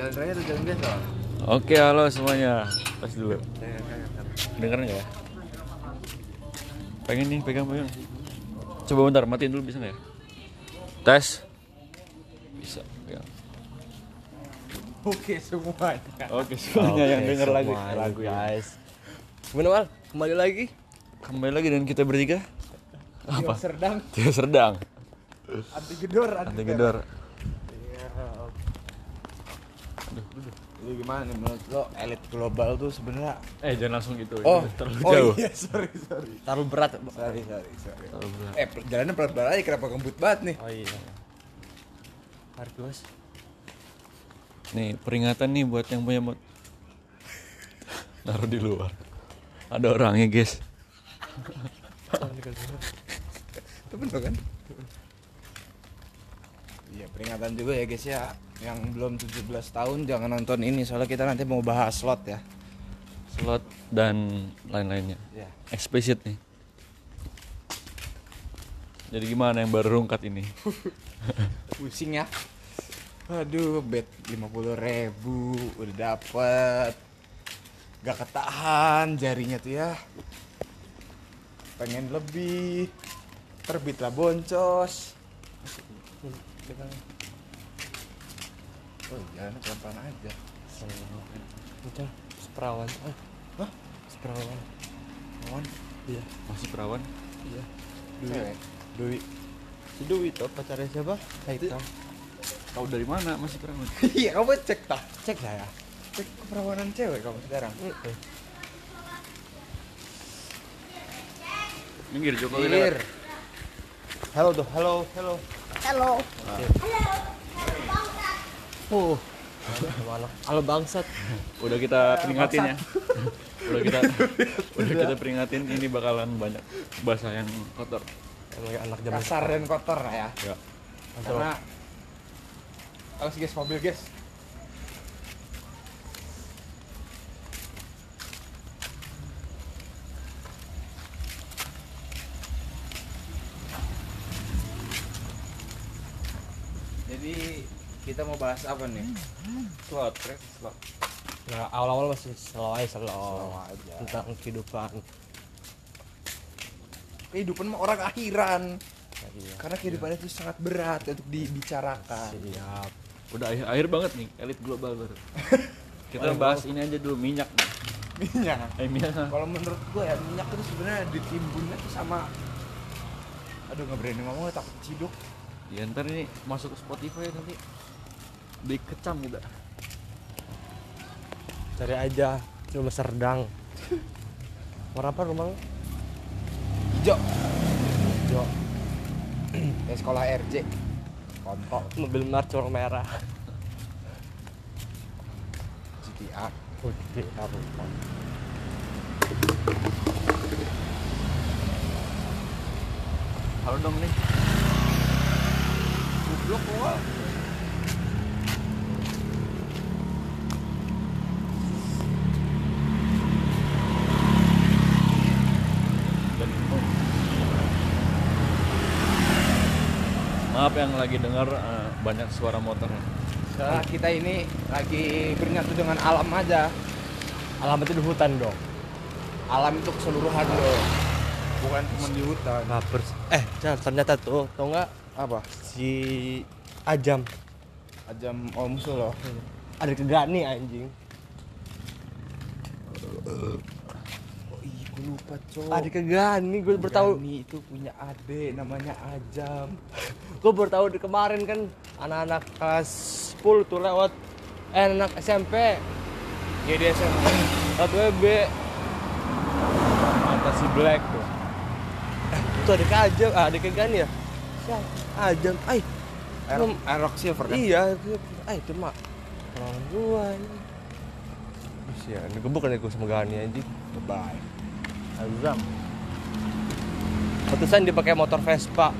jalan raya atau jalan biasa? Oke, halo semuanya. Tes dulu. Dengeran nggak ya? Pengen nih, pegang pegang. Coba bentar, matiin dulu bisa nggak ya? Tes. Bisa. Pegang. Oke semuanya. Oke, semuanya yang denger lagu semuanya, lagu guys. Gimana Wal? Kembali lagi? Kembali lagi dengan kita bertiga. Apa? Serdang Tidak sedang. anti gedor Anti gedor. Lu gimana nih menurut lo elit global tuh sebenarnya? Eh, jangan langsung gitu. Oh, itu terlalu oh jauh. iya sorry sorry. Terlalu berat. Sorry sorry sorry. Terlalu berat. Eh jalannya pelan-pelan aja kenapa ngebut banget nih? Oh iya. Mari bos. Nih, peringatan nih buat yang punya motor. Naruh di luar. Ada orangnya, guys. Itu bener kan? Iya peringatan juga ya guys ya Yang belum 17 tahun jangan nonton ini Soalnya kita nanti mau bahas slot ya. Slot dan lain-lainnya. Ya Explicit nih. Jadi gimana yang baru rungkat ini? Pusing ya. Aduh bet 50 ribu Udah dapet. Gak ketahan jarinya tuh ya. Pengen lebih. Terbitlah boncos Oh jalan pelan-pelan aja Itu seperawan. Eh, Hah? seperawan. Kawan Iya. Masih perawan? Iya. Cewek Dwi. Si Dwi itu pacarnya siapa? Haikal. Tahu dari mana masih perawan? Iya kamu cek tak Cek saya. Cek keperawanan cewek kamu sekarang Heeh. Minggir Jokowi lewat. Halo tuh, halo, halo. Halo. Oh. Halo bangsat. Udah kita peringatin ya. udah kita udah kita peringatin ini bakalan banyak bahasa yang kotor. Emang anak zaman Kasar dan kotor lah ya Ya. Karena Awas guys mobil guys Jadi kita mau bahas apa nih? Slot. Slot. Nah, awal-awal masih slow aja, slow. Slow aja. Tentang kehidupan. Kehidupan mah orang akhiran. Iya. Karena kehidupan itu sangat berat untuk dibicarakan. Siap. Udah akhir, akhir banget nih elit global baru. Kita bahas ini aja dulu minyak. nih. Minyak. Eh minyak. Kalau menurut gue ya minyak itu sebenarnya ditimbunnya tuh sama Aduh nggak berani ngomong takut ciduk. Ya ntar ini masuk ke Spotify nanti dikecam udah. Cari aja rumah Serdang. Warna apa rumah lu? Hijau. Jo. Kayak sekolah RJ. Kontok Mobil March warna merah. GTA. Oke, apa? Halo dong nih. Goblok gua. Dan Maaf yang lagi dengar eh, banyak suara motor. Soalnya kita ini lagi bernyatu dengan alam aja. Alamatnya di hutan dong. Alam itu keseluruhan loh. Bukan cuma di hutan. Kapers. Eh, Cal, ternyata tuh, tau nggak Apa? si Ajam Ajam oh musuh loh. ada kegani anjing. Iya, gue lupa cowok. Ada kegani, gue baru tahu. Gani itu punya adik namanya Ajam. Gue baru tahu di kemarin kan anak-anak kelas 10 tuh lewat eh anak SMP Ya dia SMP. lewat WB Mata si Black tuh. itu ada Ajam, ah, ada kegani ya. Siapa? Ajam, ay, Air- Aerox Silver kan? iya, ay itu mah orang gua ini. Terus ya, digebuk kan gue sama Gani anjing. Bye. Azam. Putusan dipakai motor Vespa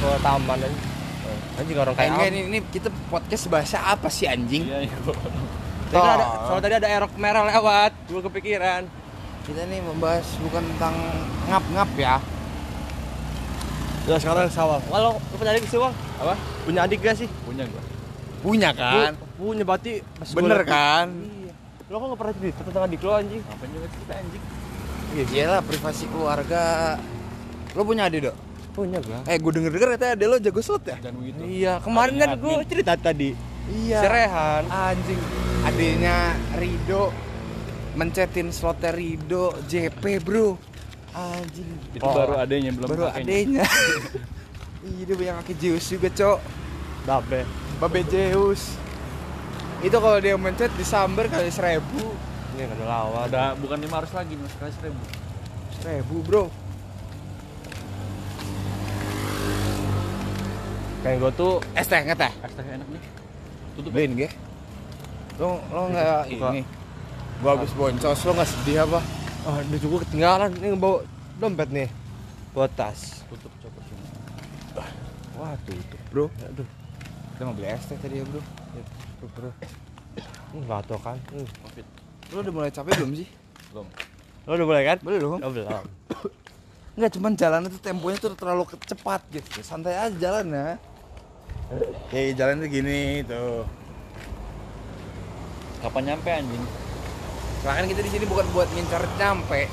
ke taman anjing. Anjing orang kayak apa? ini, ini kita podcast bahasa apa sih anjing? Iya, iya. Tadi ada, soalnya tadi ada erok merah lewat, gue kepikiran. Kita nih membahas bukan tentang ngap-ngap ya. Ya sekarang sawah. Kalau lu punya adik sih, Wang? Apa? Punya adik gak sih? Punya gua. Punya kan? Bu, punya berarti pas gua Bener kan? Iya. Lo kok nggak pernah cerita tentang adik lo anjing? Apa juga cerita anjing? Iya iyalah privasi keluarga. Lo punya adik dok? Punya gua. Eh gue denger denger katanya adek lo jago slot ya? Dan begitu. Iya, kemarin kan gua cerita tadi. Iya. Si Rehan. Anjing. Adiknya Rido mencetin slotnya Rido JP bro. Anjing. Itu baru adanya belum Baru adenya. Iya dia punya kaki Zeus juga cok. Babe. Babe Zeus. Itu kalau dia mencet disambar kali seribu. Ini kan lawan. Ada bukan 500 lagi, mas sekali seribu. Seribu bro. Kayak gua tuh Es teh nggak teh? Es teh enak nih. Tutup. Beliin ge. Lo lo nggak ini. Gua habis boncos lo nggak sedih apa? ah udah juga ketinggalan ini bawa dompet nih. Bawa tas. Tutup coba sini. Wah tutup bro. Aduh. Kita mau beli es teh tadi ya bro. Tuh, bro. Enggak tahu kan. Hmm. Covid. Lo udah mulai capek belum sih? Belum. Lo udah boleh kan? Belum. Oh, belum. Enggak cuman jalan itu temponya tuh terlalu cepat gitu. Santai aja jalan ya. Kayak jalan tuh gini tuh. Kapan nyampe anjing? Nah, kan kita di sini bukan buat ngincar nyampe.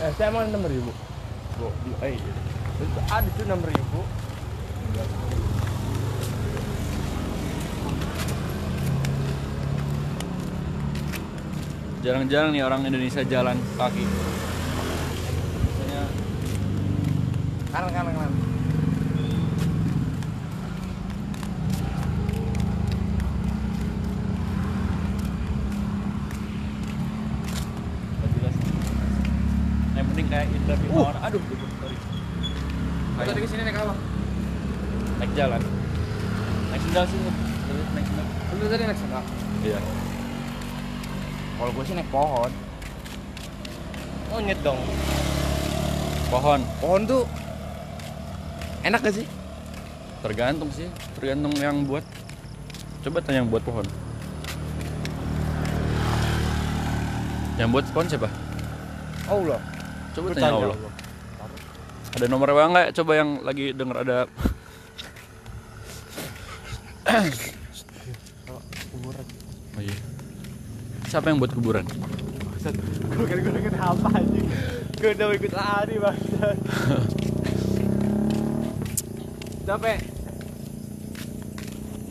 Eh, saya emang enam ribu. Bu, di, eh. Itu ada tuh enam ribu. Jarang-jarang nih orang Indonesia jalan kaki. Biasanya Kanan kanan kanan. nggak jelas. Yang penting kayak interview Uh. orang. Aduh, aduh, sorry. Lo tadi ke sini naik apa? Naik jalan. Naik sendal sih. naik sendal. Lu tadi naik sendal. Iya. Kalau gue sih naik pohon. Monyet dong. Pohon. Pohon tuh enak gak sih? Tergantung sih. Tergantung yang buat. Coba tanya yang buat pohon. Yang buat pohon siapa? Allah. Coba Lu tanya tanya Allah. Allah. Ada nomor WA nggak? Coba yang lagi denger ada Kuburan. Oh iya. Siapa yang buat kuburan? Gue kira gue deket apa anjing. Gue udah ikut lari bangsat. Capek.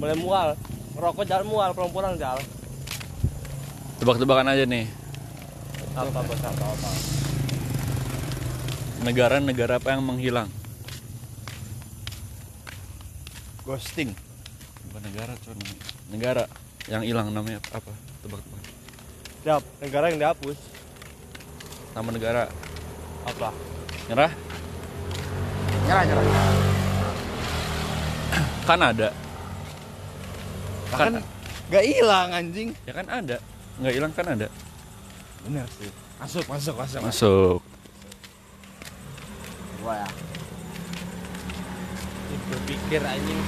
Mulai mual. Ngerokok jangan mual, pulang-pulang jalan. Tebak-tebakan aja nih. Apa bos apa apa. Negara-negara apa yang menghilang? Ghosting. Bukan negara, cuman negara yang hilang namanya apa? Tebak-tebakan. Siap, negara yang dihapus. Nama negara. Apa? Nyerah? Nyerah nyerah. Kanada. Kan gak hilang anjing. Ya kan ada. Nggak hilang kan ada. Bener sih. Masuk masuk masuk. Masuk. Wah ya. Itu pikir anjing.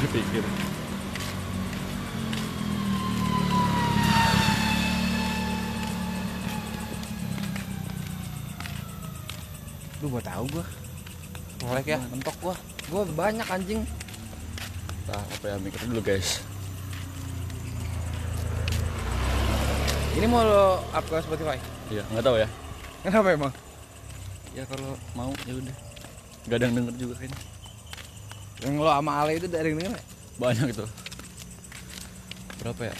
Dipikir. Lu gua tahu gua. Ngelek ya, mentok gua. Gua banyak anjing. Nah, apa ya mikir dulu guys. Ini mau lo up ke Spotify. Iya, nggak tahu ya. Kenapa emang? Ya kalau mau ya udah. Gak ada yang denger juga kan. Yang lo sama Ale itu dari denger? Banyak itu. Berapa ya?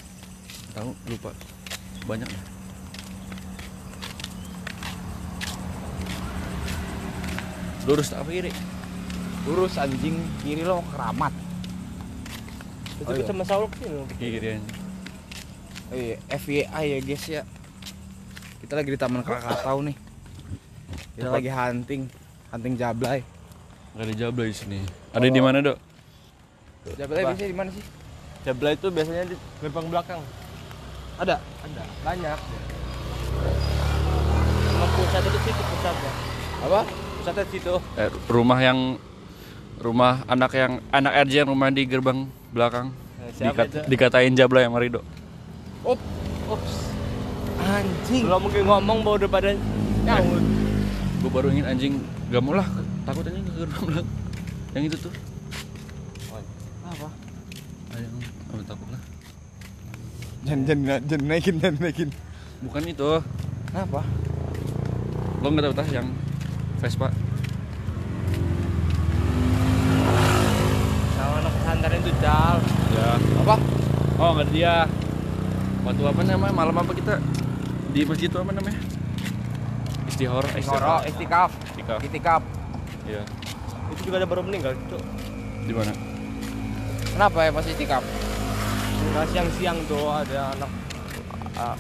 Tahu lupa. Banyak lah. Lurus apa kiri? Lurus anjing, kiri lo keramat. Itu Oh, iya. bisa masalah sini. Kiri aja. Oh iya, FYI ya guys ya. Kita lagi di Taman Krakatau nih. Kita lagi hunting, hunting jablay. Gak ada jabla di sini. Ada di mana dok? Jablay Apa? biasanya di mana sih? Jabla itu biasanya di gerbang belakang. Ada. Ada, banyak. Kalau pusat itu situ pusatnya. Apa? Pusatnya situ. Eh, rumah yang rumah anak yang anak RJ yang rumah di gerbang belakang. Eh, siapa itu? dikatain jabla yang Marido. Up. Ups. Anjing. Belum mungkin ngomong bawa udah pada nyaut. Gue baru ingin anjing gak mau lah takut anjing ke gerbang belakang. Yang itu tuh. Apa? sayang oh, takut lah Jangan jangan jangan naikin jangan naikin. bukan itu Kenapa? lo nggak tahu tah yang Vespa Sama anak pesantren itu Cal. ya Apa? oh nggak dia waktu apa namanya malam apa kita di masjid itu apa namanya istihor Ngoro, istikaf. Istikaf. Itikaf. iya Itu juga ada baru meninggal, Cuk. di mana Kenapa ya pas itikaf? Nah, siang-siang tuh ada anak ah,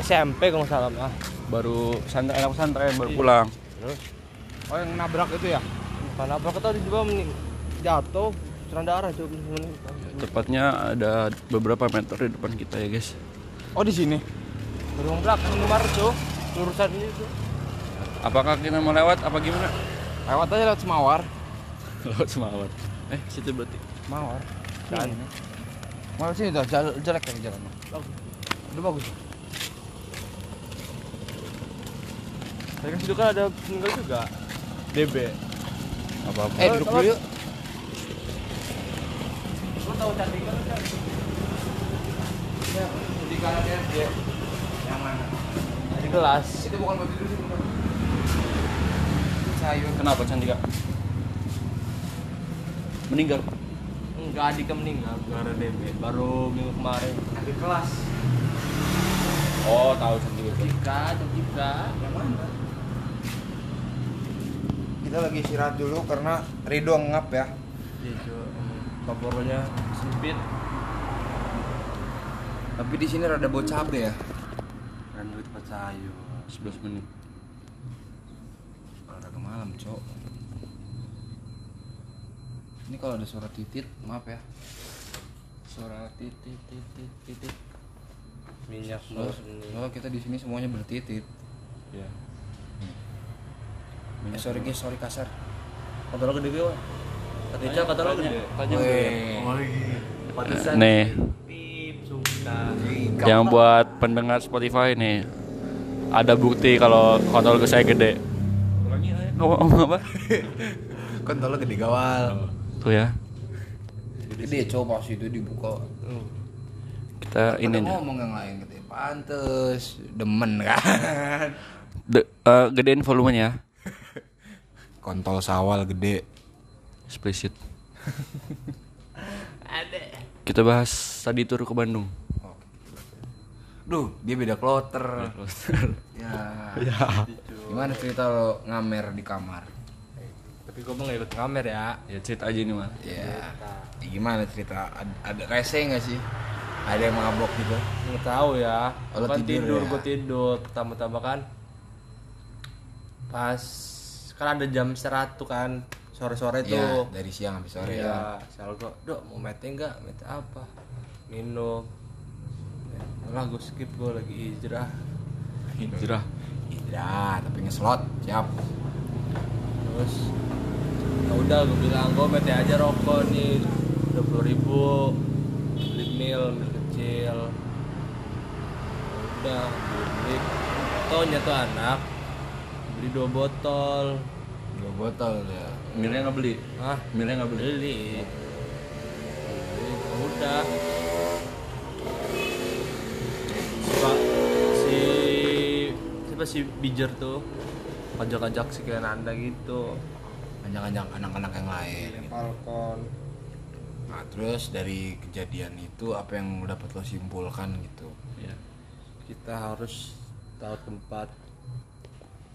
SMP kalau salah ah. baru pesantren anak pesantren baru pulang Terus Oh yang nabrak itu ya? karena apa kita juga jatuh serang darah Cuk. tepatnya ada beberapa meter di depan kita ya guys Oh di sini. Berung belakang kemarin tuh lurusan ini tuh. apakah kita mau lewat apa gimana Lewat aja lewat Semawar. lewat semawar eh situ berarti Mawar. Dan Mau sini tuh jel- jelek kan jalan. Udah bagus. Mereka situ kan ada meninggal juga. DB. apa apa Eh duduk dulu yuk. Lu tahu cantik kan? Ya, di kanannya dia. Yang mana? Di kelas. Itu bukan buat tidur sih. Sayur. kenapa Candika meninggal Enggak adiknya meninggal gara DB. Baru minggu kemarin. Di kelas. oh tahu Candika Jika, jika. Yang mana? Kita lagi istirahat dulu karena Ridho ngap ya. Itu papornya sempit. Tapi di sini rada bau cabe ya. Dan itu tempat sayur. 11 menit Rada ke malam, Cok. Ini kalau ada suara titit, maaf ya. Suara titit titit titit. Minyak ini. soalnya kita di sini semuanya bertitit. Ya. Eh, sorry guys, sorry kasar. Kata lo gede gede, Kata Ica kata lo gede. tanya Weh. Pantesan Nih. Pip, suka. yang buat pendengar Spotify nih ada bukti kalau kontol gue saya gede ngomong ngomong apa Kontolnya gede gawal. tuh ya Gede coba pas itu dibuka. Kita ini ngomong yang lain gitu. Pantes demen kan. de, eh, gedein volumenya Kontol sawal gede. explicit Ada. kita bahas tadi tur ke Bandung Duh, dia beda kloter. Ya. Gimana cerita lo ngamer di kamar? Tapi gue mau nggak ikut ngamer ya. ya cerita aja nih mah Ya. Gimana cerita? Ada, ada rese nggak sih? Ada yang mabok gitu? Nggak tahu ya. Oh, kan tidur tidur, ya? gue tidur. Pertama-tama kan pas kan ada jam istirahat tuh kan sore-sore Ya, tuh. dari siang sampai sore ya. Iya, selalu gue, dok mau mete nggak? Mete apa? Minum. Ya, lah gue skip gue lagi hijrah. hijrah Ya, tapi ngeslot, siap. Terus ya udah gue bilang gue mete aja rokok nih dua puluh ribu beli mil mil kecil. Ya udah beli. Taunya tuh anak beli dua botol. Dua botol ya. milnya nggak beli Hah? milnya nggak beli Beli. Udah. Siapa si siapa si Bijer tuh ajak-ajak si kayak Nanda gitu. Anjang-anjang anak-anak yang lain. gitu. Falcon. Nah, terus dari kejadian itu apa yang dapat lo simpulkan gitu? ya kita harus tahu tempat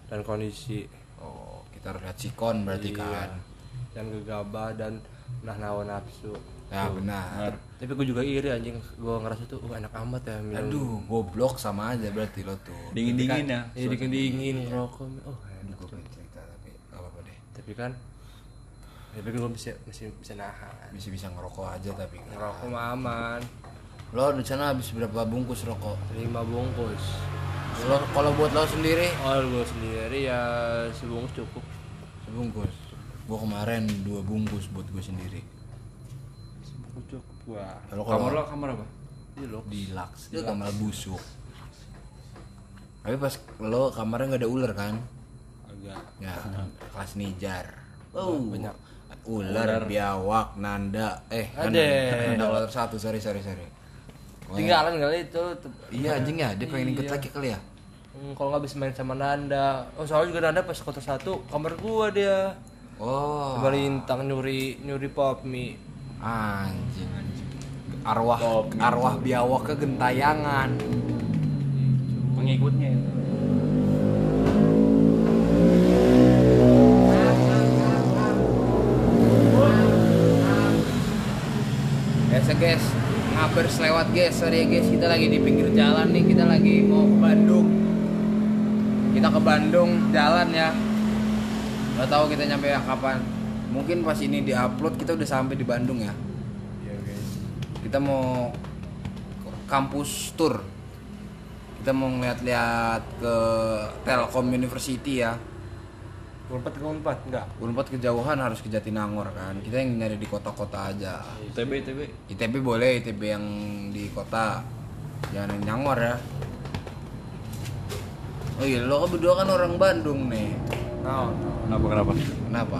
dan kondisi Oh, kita harus lihat sikon berarti Iya. kan. dan gegabah dan nah nawa nafsu Ya benar. tapi gue juga iri anjing gue ngerasa tuh wah enak amat ya minum Aduh, goblok sama aja berarti lo tuh. dingin dingin ya ya dingin dingin ngerokok oh Aduh, enak gue tuh. pengen cerita tapi gak apa-apa deh. tapi kan tapi gue bisa masih bisa nahan Bisa bisa ngerokok aja tapi nggak. ngerokok mah aman Lo di sana habis berapa bungkus rokok? lima bungkus Lo kalau buat lo sendiri oh gue sendiri ya sebungkus cukup sebungkus. Gua kemarin dua bungkus buat gue sendiri. sebungkus cukup gua Kalau kamar lo kalau kamar apa di lo di Lux itu kamar busuk. Tapi pas lo kamarnya nggak ada ular kan? agak Ya, kelas nijar. Oh, banyak ular, biawak, nanda, eh, Ada. nanda, nanda ular satu, sorry, sorry, sorry. Tinggalan kali itu Iya anjing ya, dia pengen ikut lagi kali ya. Hmm, kalau nggak bisa main sama Nanda. Oh soalnya juga Nanda pas kota satu kamar gua dia. Oh, sama Lintang nyuri nyuri pop mie anjing, anjing. Arwah, arwah biawak ke gentayangan. Pengikutnya itu. Biasa guys, ngabar selewat guys, sorry ya guys, kita lagi di pinggir jalan nih, kita lagi mau ke Bandung. Kita ke Bandung jalan ya. Gak tahu kita nyampe kapan. Mungkin pas ini diupload kita udah sampai di Bandung ya. iya guys Kita mau kampus tour. Kita mau ngeliat-liat ke Telkom University ya. Unpad ke Unpad enggak Unpad kejauhan harus ke Jatinangor kan. Kita yang nyari di kota-kota aja. ITB ITB. ITB boleh, ITB yang di kota Jangan yang nyangor ya Oh iya, lo kan berdua kan orang Bandung nih nah Kenapa kenapa? Kenapa?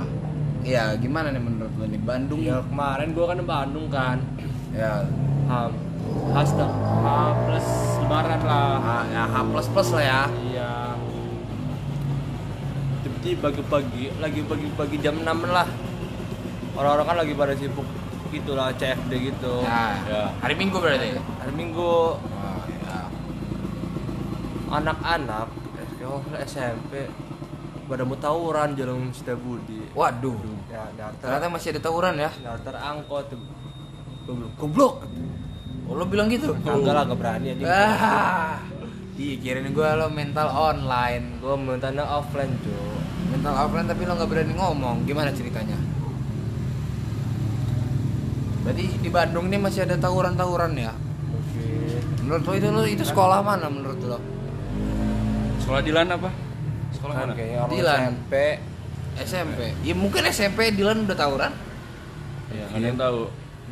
Iya, gimana nih menurut lo nih? Bandung ya kemarin gua kan di Bandung kan Ya, Ham Hashtag H plus lebaran lah H, ya H plus plus lah ya tiba-tiba pagi-pagi lagi pagi-pagi jam 6 lah. Orang-orang kan lagi pada sibuk gitu lah CFD gitu. Ya, Ya. hari Minggu berarti? Hari Minggu. Oh, ya. anak-anak oh, SMP pada mau tawuran jalan Setiabudi Waduh, ya ternyata masih ada tawuran ya? daftar angkot belum Goblok. Oh, lo bilang gitu? enggak lah gak berani aja. Ah, Ih, kirain gue lo mental online. Gue mintanya offline tuh Mental offline tapi lo nggak berani ngomong Gimana ceritanya? Berarti di Bandung nih masih ada tawuran-tawuran ya? mungkin Menurut lo itu lo itu sekolah mana menurut lo? Sekolah Dilan apa? Sekolah kan mana? orang Dilan. SMP SMP. Ya mungkin SMP Dilan udah tawuran. Iya, ada yang tahu.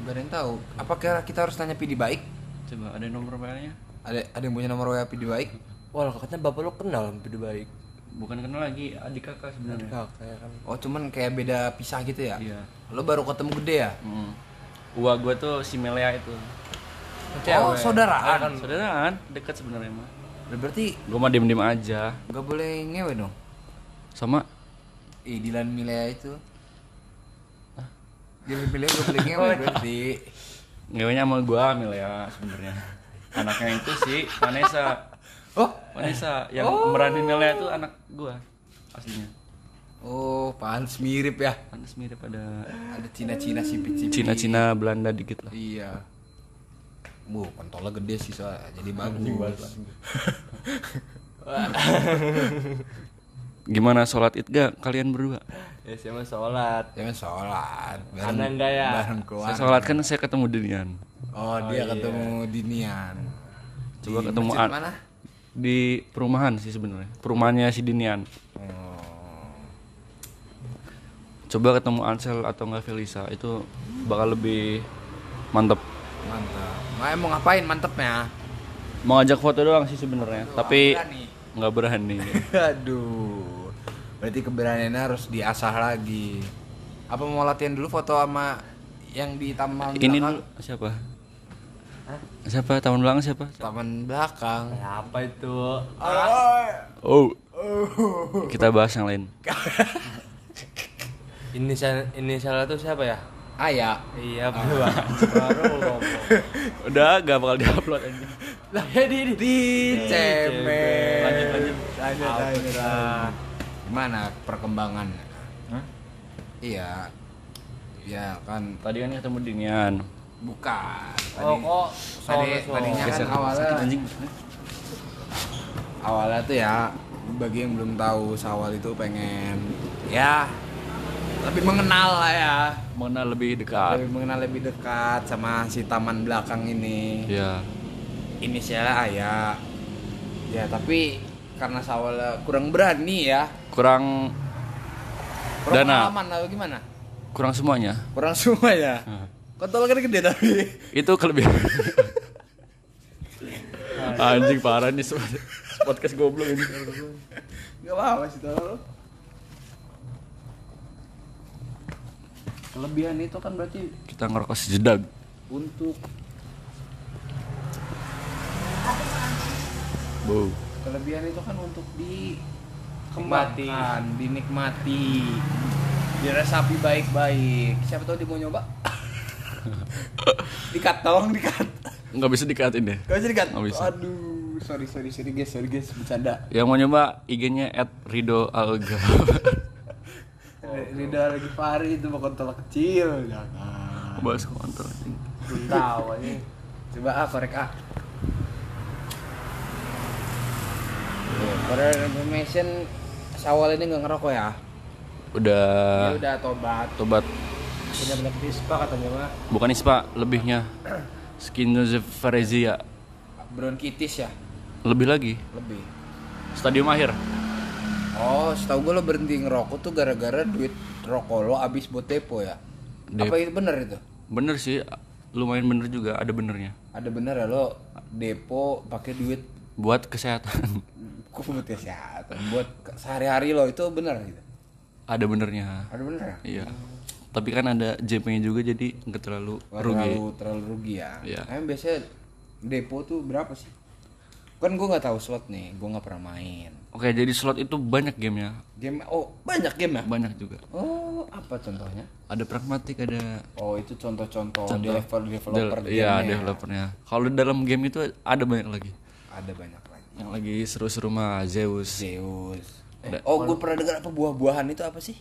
Gak ada yang tahu. Apakah kita harus tanya Pidi baik? Coba ada nomor WA-nya? Ada ada yang punya nomor WA Pidi baik? wah katanya bapak lo kenal lebih baik Bukan kenal lagi, adik kakak sebenarnya. kakak kan Oh cuman kayak beda pisah gitu ya? Iya. Lo baru ketemu gede ya? Hmm. Uwa gue tuh si Melea itu. Oh saudaraan. kan Saudaraan, dekat sebenarnya mah. Berarti Gue mah diem-diem aja. gak boleh ngewe dong? Sama Ih Dilan Milea itu. Dilan Milea gak boleh ngewe berarti. ngewenya sama gue Melea sebenarnya. Anaknya itu si Vanessa. Oh, Vanessa yang meranin Melea itu anak gue aslinya. oh pantes mirip ya. Pantes mirip ada Ada Cina-Cina sipit-sipit. Cina-Cina Belanda dikit lah. Iya. Bu, kontolnya gede sih soalnya, jadi bagus. Gimana sholat id gak kalian berdua? ya siapa sholat Ya kan sholat. Anda enggak ya? Bareng keluar. Saya sholat kan saya ketemu Dinian Oh, dia ketemu Dinian. Coba Di ketemu masjid An- mana? Di perumahan sih sebenarnya. Perumahannya si Dinian. Oh. Coba ketemu Ansel atau enggak Felisa itu bakal lebih mantep. Mantap. Nah, mau ngapain mantepnya? Mau ngajak foto doang sih sebenarnya, tapi berani. nggak berani. Aduh. Berarti keberaniannya harus diasah lagi. Apa mau latihan dulu foto sama yang di taman Ini dulu siapa? Siapa tahun belakang siapa? Taman belakang. Ya, apa itu Oh. Kita bahas yang lain. inisial inisial itu siapa ya Ayah. iya baru baru ngomong Udah gak bakal diupload aja. Lah ya di di cemen. Lanjut, lanjut. Lanjut, lanjut, lanjut. Gimana perkembangan? Hah? Iya. Ya kan Tadi kan ketemu Dinian. Bukan. Tadi, oh kok tadi tadinya kan Geser. awalnya Sakit anjing. awalnya tuh ya bagi yang belum tahu Sawal itu pengen ya lebih mengenal lah ya Mengenal lebih dekat. lebih mengenal lebih dekat sama si taman belakang ini Ya. inisialnya Ayah ya tapi karena Sawal kurang berani ya Kurang kurang Dana. pengalaman atau gimana kurang semuanya. kurang semua ya kontol kan gede tapi Itu kelebihan. anjing parah nih semua. Podcast goblok ini. nggak apa-apa sih tolong kelebihan itu kan berarti kita ngerokok sejedag untuk wow kelebihan itu kan untuk dikembangkan dinikmati diresapi baik-baik siapa tahu dia mau nyoba dikat tolong dikat. Nggak bisa dikatin deh. Gak bisa dikat? Nggak bisa. aduh sorry sorry sorry guys sorry guys bercanda. Yang mau nyoba IG-nya at Rido Alga. Rida lagi Fari itu mau kontol kecil jangan. Bahas kontol. Belum tahu ini coba ah korek ah For information Sawal ini nggak ngerokok ya? Udah Dia udah tobat. tobat dispa katanya mah bukan ispa lebihnya. Skinozefaresia bronkitis ya? Lebih lagi. Lebih. Stadium akhir. Oh, setahu gue lo berhenti ngerokok tuh gara-gara duit rokok lo habis buat depo ya? Dep- Apa itu bener itu? bener sih. Lumayan bener juga ada benernya. Ada bener ya lo depo pakai duit? Buat kesehatan. Kok buat kesehatan? Buat sehari-hari lo itu bener gitu? ada benernya. Ada bener ya? iya tapi kan ada JP-nya juga jadi nggak terlalu Wah, rugi Terlalu, terlalu rugi ya? Iya. Emang biasanya depo tuh berapa sih? Kan gue nggak tahu slot nih, gue nggak pernah main. oke jadi slot itu banyak gamenya Game, oh banyak game ya? banyak juga Oh, apa contohnya? ada pragmatik ada Oh itu contoh-contoh Contoh. developer developer Del- iya gamenya. developernya kalau dalam game itu ada banyak lagi Ada banyak lagi. yang lagi seru-seru mah Zeus Zeus. Eh, Ada- oh, gue pernah dengar apa buah-buahan itu apa sih?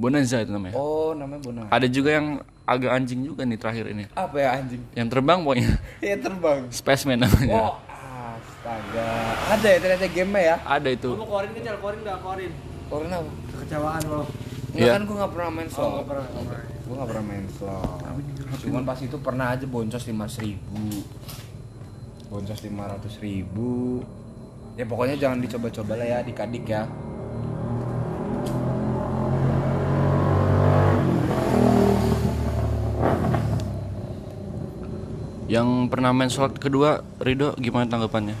Bonanza itu namanya Oh, namanya Bonar. ada juga yang agak anjing juga nih terakhir ini Apa ya anjing? yang terbang pokoknya Ya terbang. Spaceman namanya Oh, astaga. Ada ya ternyata game ya? ada itu lu korin kecil korin nggak korin Karena apa? kecewaan lo Enggak Iya. kan gue gak pernah main slot. nggak pernah nggak pernah Gue gak pernah main slot. Cuman pas itu pernah aja boncos 5 ribu. Boncos 500 ribu. Ya pokoknya jangan dicoba-coba lah ya adik-adik ya. Yang pernah main slot kedua Rido gimana tanggapannya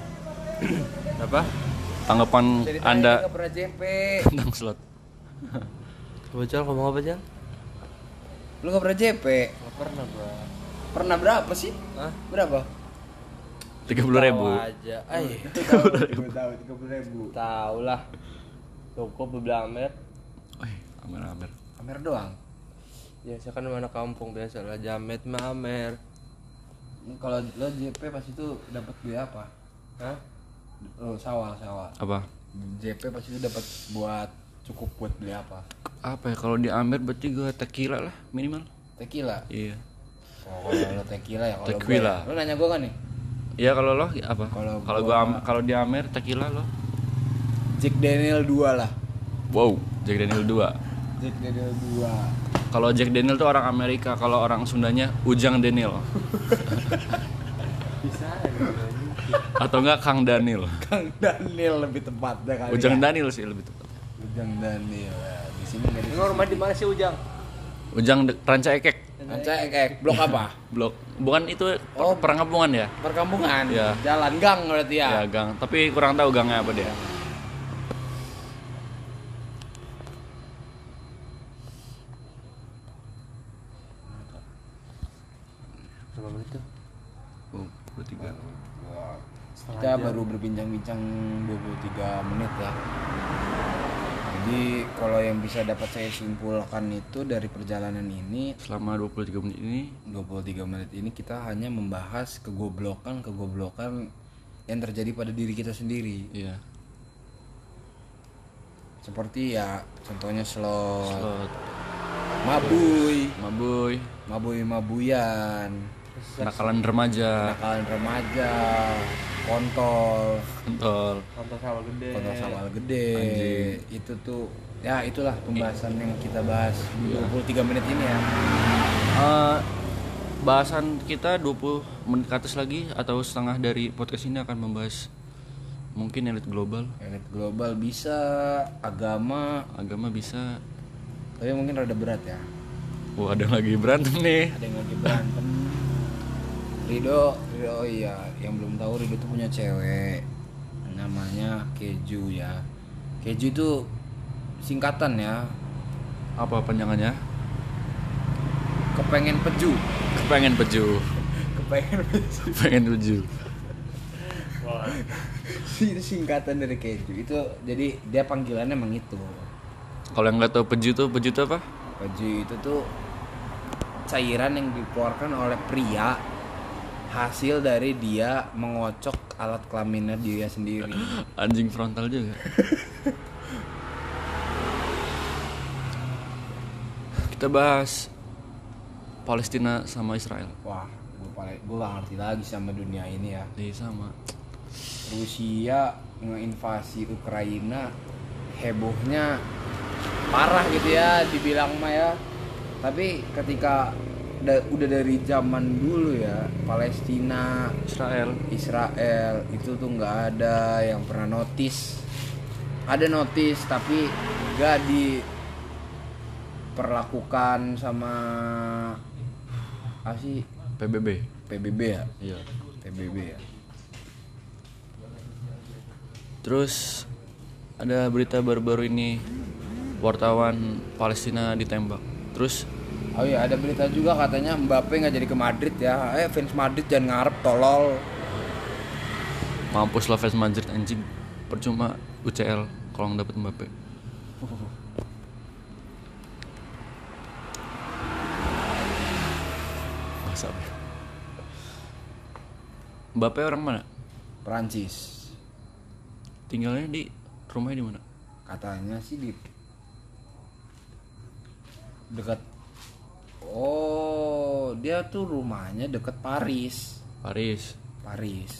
apa tanggapan Ceritanya anda tentang slot Bocor ngomong apa Jal? Lu gak pernah JP? Gak pernah gua Pernah berapa sih? Hah? Berapa? tiga puluh ribu aja Ay Tahu, tahu 30 ribu. tahu lah Cukup beli Amer Wih, amer amer Amer doang. Ya saya kan mana kampung biasa lah Jamet mah Amer Kalau lo JP pas itu dapat beli apa? Hah? Lo sawal sawal. apa JP pas itu dapat buat cukup buat beli apa? apa ya kalau di Amer berarti gue tequila lah minimal Tequila. iya Oh, kalau lo tequila ya kalau gue. Tequila. ya. Lo nanya gue kan nih? Iya kalau lo apa? Kalau Kalau gua- gua am- kalau di Amer tequila lo. Jack Daniel 2 lah. Wow, Jack Daniel 2. Jack Daniel 2. Kalau Jack Daniel tuh orang Amerika, kalau orang Sundanya Ujang Daniel. Bisa Atau enggak Kang Daniel. Kang Daniel lebih tepatnya kali. Ujang ya. Daniel sih lebih tepat. Ujang Daniel. ya. Di sini enggak di rumah di mana sih Ujang? Ujang de- Ranca Ekek. Anca ek blok apa? Blok. Bukan itu Oh. perkampungan ya? Perkampungan. Iya. Jalan gang berarti ya. Ya, gang. Tapi kurang tahu gangnya apa dia. Berapa menit tuh? Oh, 23. Wah, Kita baru berbincang-bincang 23 menit ya. Jadi kalau yang bisa dapat saya simpulkan itu dari perjalanan ini Selama 23 menit ini? 23 menit ini kita hanya membahas kegoblokan-kegoblokan yang terjadi pada diri kita sendiri. iya, Seperti ya contohnya slot, slot, mabuy, mabuy, mabuy-mabuyan, kenakalan remaja, nakalan remaja, kontol, kontol. Kontol sawah gede. kontol sawal gede. Itu tuh ya itulah pembahasan yang kita bahas di 23 menit ini ya. Eh, bahasan kita 20 menit ke atas lagi atau setengah dari podcast ini akan membahas mungkin elit global, Elit global bisa, agama, agama bisa. tapi mungkin rada berat ya. Wah, ada lagi berantem nih. ada yang lagi berantem Rido oh iya yang belum tahu Rido tuh punya cewek namanya Keju ya Keju itu singkatan ya Apa panjangannya? kepengen peju Kepengen peju. kepengen peju Kepengen peju. itu singkatan dari keju itu jadi dia panggilannya emang itu Kalau yang nggak tahu peju tuh peju tuh apa? peju itu tuh cairan yang dikeluarkan oleh pria hasil dari dia mengocok alat kelaminnya dia sendiri Anjing frontal juga. Kita bahas Palestina sama Israel. wah gue paling gue gak ngerti lagi sama dunia ini ya Iya sama. Rusia ngeinvasi Ukraina hebohnya parah gitu ya dibilang mah ya tapi ketika da- udah dari zaman dulu ya Palestina Israel. Israel itu tuh nggak ada yang pernah notice ada notice tapi nggak diperlakukan sama apa sih PBB. PBB ya Iya. PBB ya Terus ada berita baru-baru ini wartawan Palestina ditembak. Terus Oh iya ada berita juga katanya Mbappe nggak jadi ke Madrid ya. Eh fans Madrid jangan ngarep tolol. mampus lah fans Madrid anjing. Percuma UCL kalau nggak dapet Mbappe. Masa Mbappe orang mana? Prancis. Tinggalnya di rumahnya di mana? Katanya sih di dekat Oh, dia tuh rumahnya deket Paris. Paris. Paris.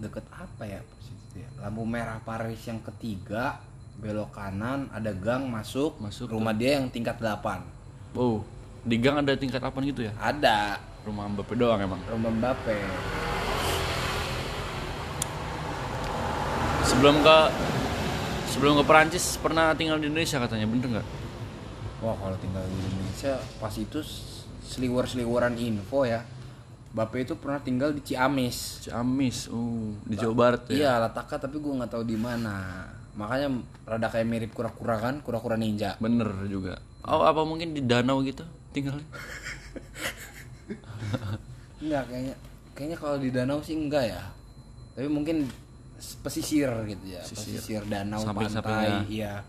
Deket apa ya? posisi? Lampu merah Paris yang ketiga, belok kanan, ada gang masuk, Masuk rumah dia yang tingkat 8. Oh, di gang ada tingkat apa gitu ya? Ada Rumah Mbappe doang emang. rumah Mbappe. Sebelum ke sebelum ke Perancis pernah tinggal di Indonesia katanya bener nggak? Wah kalau tinggal di Indonesia pas itu seliwer-seliweran info ya. Bape itu pernah tinggal di Ciamis. Ciamis, uh, di Jawa Barat ya. Iya letaknya tapi gue nggak tahu di mana. Makanya rada kayak mirip kura-kura kan, kura-kura ninja. Bener juga. Oh, apa mungkin di danau gitu tinggalnya? Enggak kayaknya, kayaknya kalau di danau sih enggak ya. Tapi mungkin pesisir gitu ya, Pesisir. pesisir, danau, pantai, iya.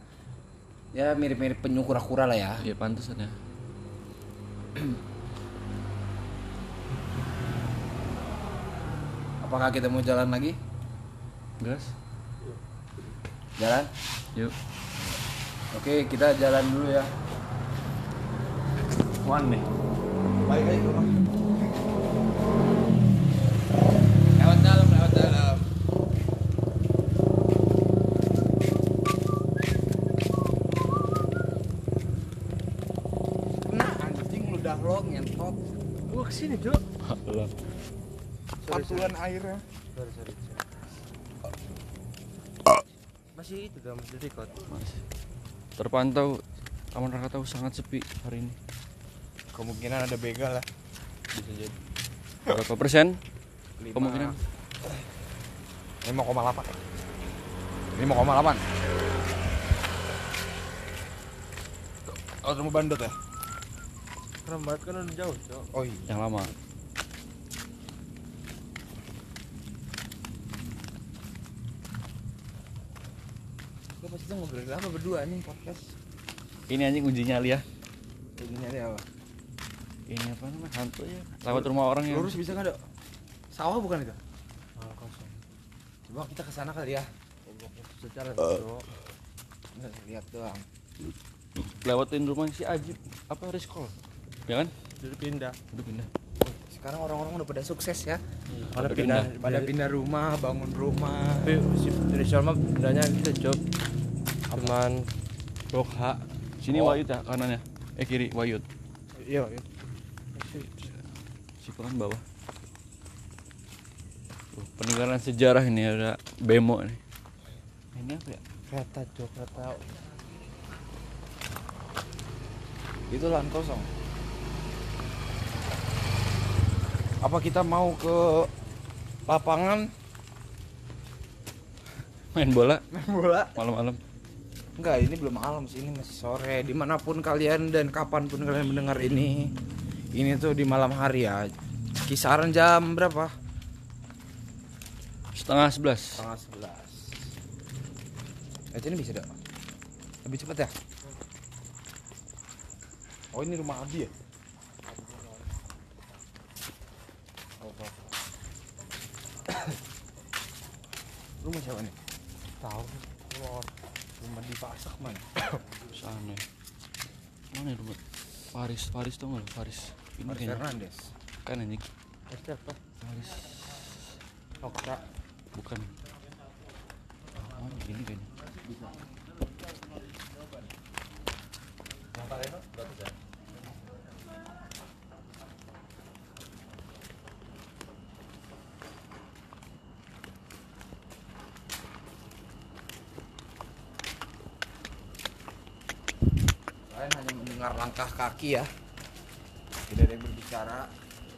Ya mirip-mirip penyu kura-kura lah ya. Iya pantesan ya. Apakah kita mau jalan lagi? Gas. Jalan? Yuk. Oke, kita jalan dulu ya. One nih. Baik aja ke rumah. Lewat dalam, lewat dalam. Kena anjing ludah lo ngentot. Cok. Allah. Patulan airnya. Sorry sorry. Masih itu dah masih record. Masih. Terpantau Taman Rakatau sangat sepi hari ini. Kemungkinan ada begal lah. Bisa jadi. Berapa persen? Kemungkinan 5,8 5,8 Oh rumah bandot ya? Rambat kan udah jauh cok. Oh iya yang lama. Gue pasti tuh ngobrolin apa berdua nih podcast. Ini anjing uji nyali ya. Gini ada apa? Ini apa namanya? Hantu ya. Lewat rumah orang yang Lurus bisa nggak dok? Sawah bukan itu? Ah, kosong. Coba kita ke sana kali ya. Secara. Nggak, lihat doang. lewatin rumah si Ajib apa Riskol ya kan Jadi pindah. udah pindah Sekarang orang-orang udah pada sukses ya. Pada Pada pindah. Pada pindah rumah, bangun rumah. Tapi si Rizal mah pindahnya gitu cok. Cuman blok H. sini Oh. Wayut ya kanannya eh kiri Wayut Iya. iya. si kan bawah Tuh, peninggalan sejarah ini ada bemo nih ini apa ya Kereta cok kereta. Itu lahan kosong Apa kita mau ke lapangan main bola main bola? malam-malam Enggak, ini belum malam sih, ini masih sore. Di mana pun kalian dan kapan pun kalian mendengar ini, ini tuh di malam hari ya. Kisaran jam berapa? Setengah sebelas. Setengah sebelas. Eh, ini bisa dah. Lebih cepat ya? Oh ini rumah Abi ya? Rumah siapa nih? tahu Rumah di Pasak mana? Sana. Mana rumah? Faris, Faris tau nggak lu? Faris. Ini. Fernandes. Kan anjing. siapa Faris. Okra Bukan. Oh, ini kayaknya. Kalian hanya mendengar langkah kaki ya. Tidak ada yang berbicara.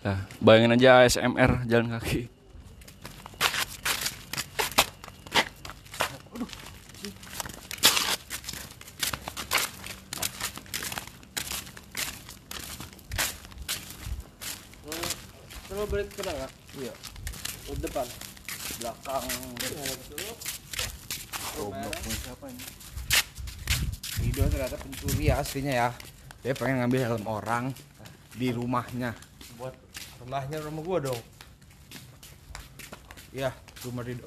Nah, bayangin aja ASMR jalan kaki. Coba balik ke? Iya. Ke depan. Belakang. Goblok siapa ini? Rido ternyata pencuri aslinya ya. Dia pengen ngambil helm orang di rumahnya. Buat rumahnya rumah gua dong. Iya, rumah Rido.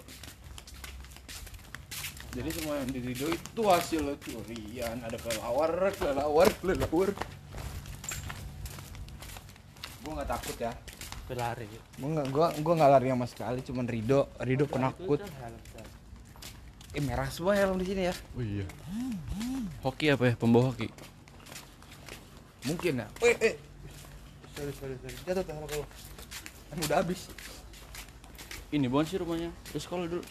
Jadi semua yang di Rido itu hasil curian. Ada kelelawar, kelelawar, kelelawar. Gue nggak takut ya. Berlari. Gue nggak, gua, gua nggak lari sama sekali. Cuman Rido, Rido penakut. Eh merah semua helm di sini ya. Oh iya. Hoki apa ya? Pembawa hoki. Mungkin ya. Eh, eh. Sorry, sorry, sorry. Jatuh tuh helm Kan udah habis. Ini bukan sih rumahnya. Terus sekolah dulu.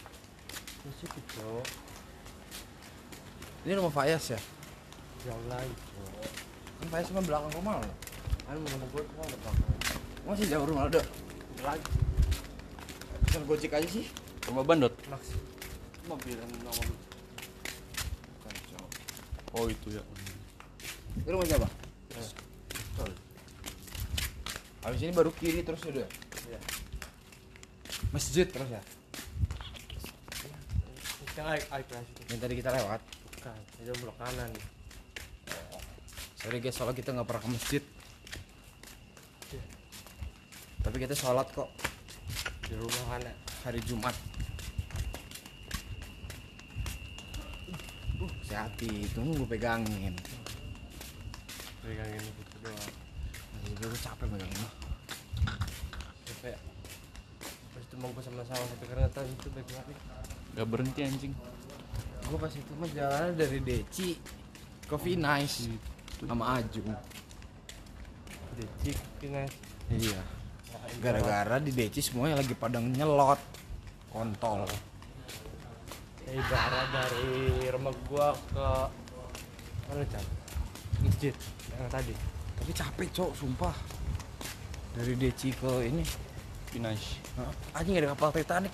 Ini rumah Fayas ya? Jauh lagi. Kan Fayas cuma belakang rumah lo. Kan rumah gua cuma ada belakang. Masih jauh rumah lo, Dok. Lagi. Pesan gojek aja sih. Rumah bandot. Max. Mobil yang nomor Kacau. Oh itu ya. Itu rumah siapa? Habis ini baru kiri terus udah. Iya. Masjid terus ya. Yang air air. Yang tadi kita lewat. Bukan, itu belok kanan. Sorry guys, soalnya kita nggak pernah ke masjid. Iya. Tapi kita sholat kok Di rumah kanan. hari Jumat. Uh, hati, tunggu gue pegangin. Pegangin itu doang. Masih gue capek pegangin lo. Capek. Terus itu mau gua sama-sama sampai keringetan itu baik banget. Gak berhenti anjing. Gue pas itu mah jalannya dari Deci ke Nice sama Ajung. Dicik, guys. Iya. Gara-gara di Deci semuanya lagi pada nyelot kontol. Ya, ibarat dari rumah gua ke mana Chan? Masjid yang tadi. Tapi capek cok, sumpah. Dari Deci ke ini. Hah? Anjing ada kapal Titanic.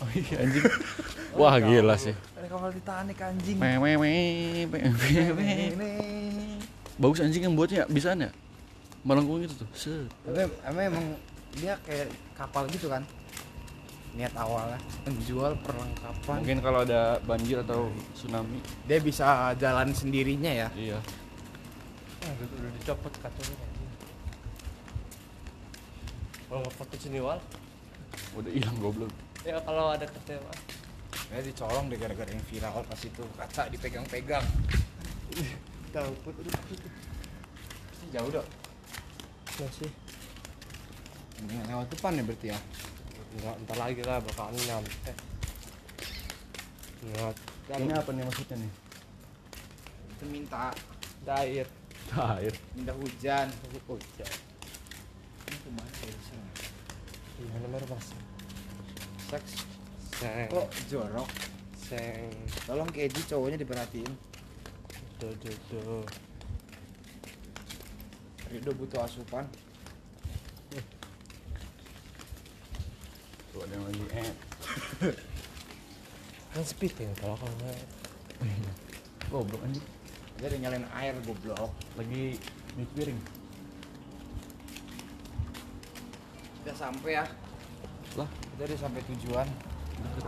Oh iya anjing. Wah gila sih. Ada kapal Titanic anjing. Mewe Ini. Bagus anjing yang buatnya bisa ya? Melengkung itu tuh. Set. Tapi emang, dia kayak kapal gitu kan. Niat awalnya menjual perlengkapan. Mungkin kalau ada banjir atau tsunami. Dia bisa jalan sendirinya ya. Iya. Ah, udah, udah dicopot kacanya. Kalau nggak foto sini wal, Udah hilang goblok. ya kalau ada kecewa. Kayak dicolong deh gara-gara yang viral pas itu kaca dipegang-pegang. Tahu put udah Pasti jauh dong. masih. Mendingan lewat depan ya berarti ya. Enggak, ntar lagi lah bakalan nyampe. Ingat. Ini apa nih maksudnya nih? Itu minta Dair. Air. minta hujan. Hujan. Ini ke mana Iya namanya mas. Seks. Seng. Kok jorok? Seng. Tolong Keji cowoknya diperhatiin. Duh, duh, duh. Rido butuh asupan. Tuh ada yang lagi eh. Kan speed ya kalau kalau nggak. Goblok anjing. Dia udah nyalain air goblok. Lagi nyuci piring. Kita sampai ya. Lah, Kita udah sampai tujuan. deket.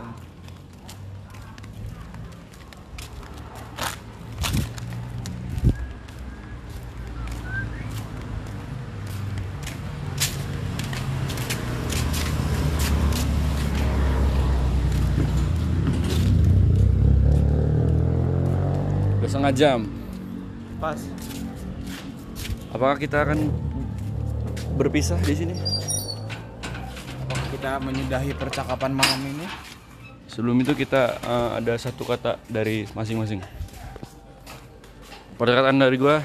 Udah setengah jam. Pas. Apakah kita akan berpisah di sini? Kita menyudahi percakapan malam ini? Sebelum itu kita eh, ada satu kata dari masing-masing. Perkataan dari gua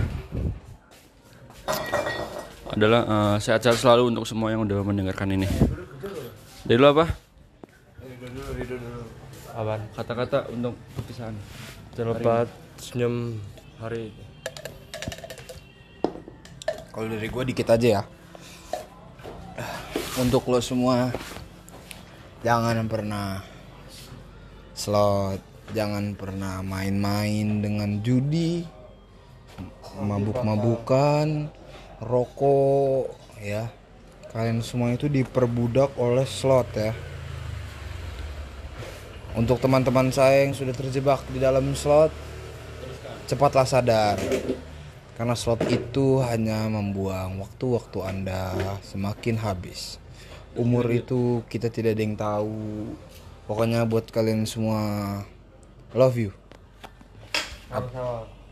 adalah eh, sehat-sehat selalu untuk semua yang udah mendengarkan ini. Dari lu apa? Apaan? Kata-kata untuk perpisahan. Selamat senyum hari Kalau dari gue dikit aja ya. Untuk lo semua jangan pernah slot, jangan pernah main-main dengan judi, mabuk-mabukan, rokok ya. Kalian semua itu diperbudak oleh slot ya. Untuk teman-teman saya yang sudah terjebak di dalam slot, cepatlah sadar. Karena slot itu hanya membuang waktu-waktu Anda semakin habis. Umur itu kita tidak ada yang tahu. Pokoknya buat kalian semua love you.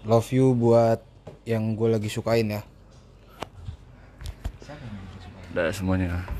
Love you buat yang gue lagi sukain ya. Udah semuanya.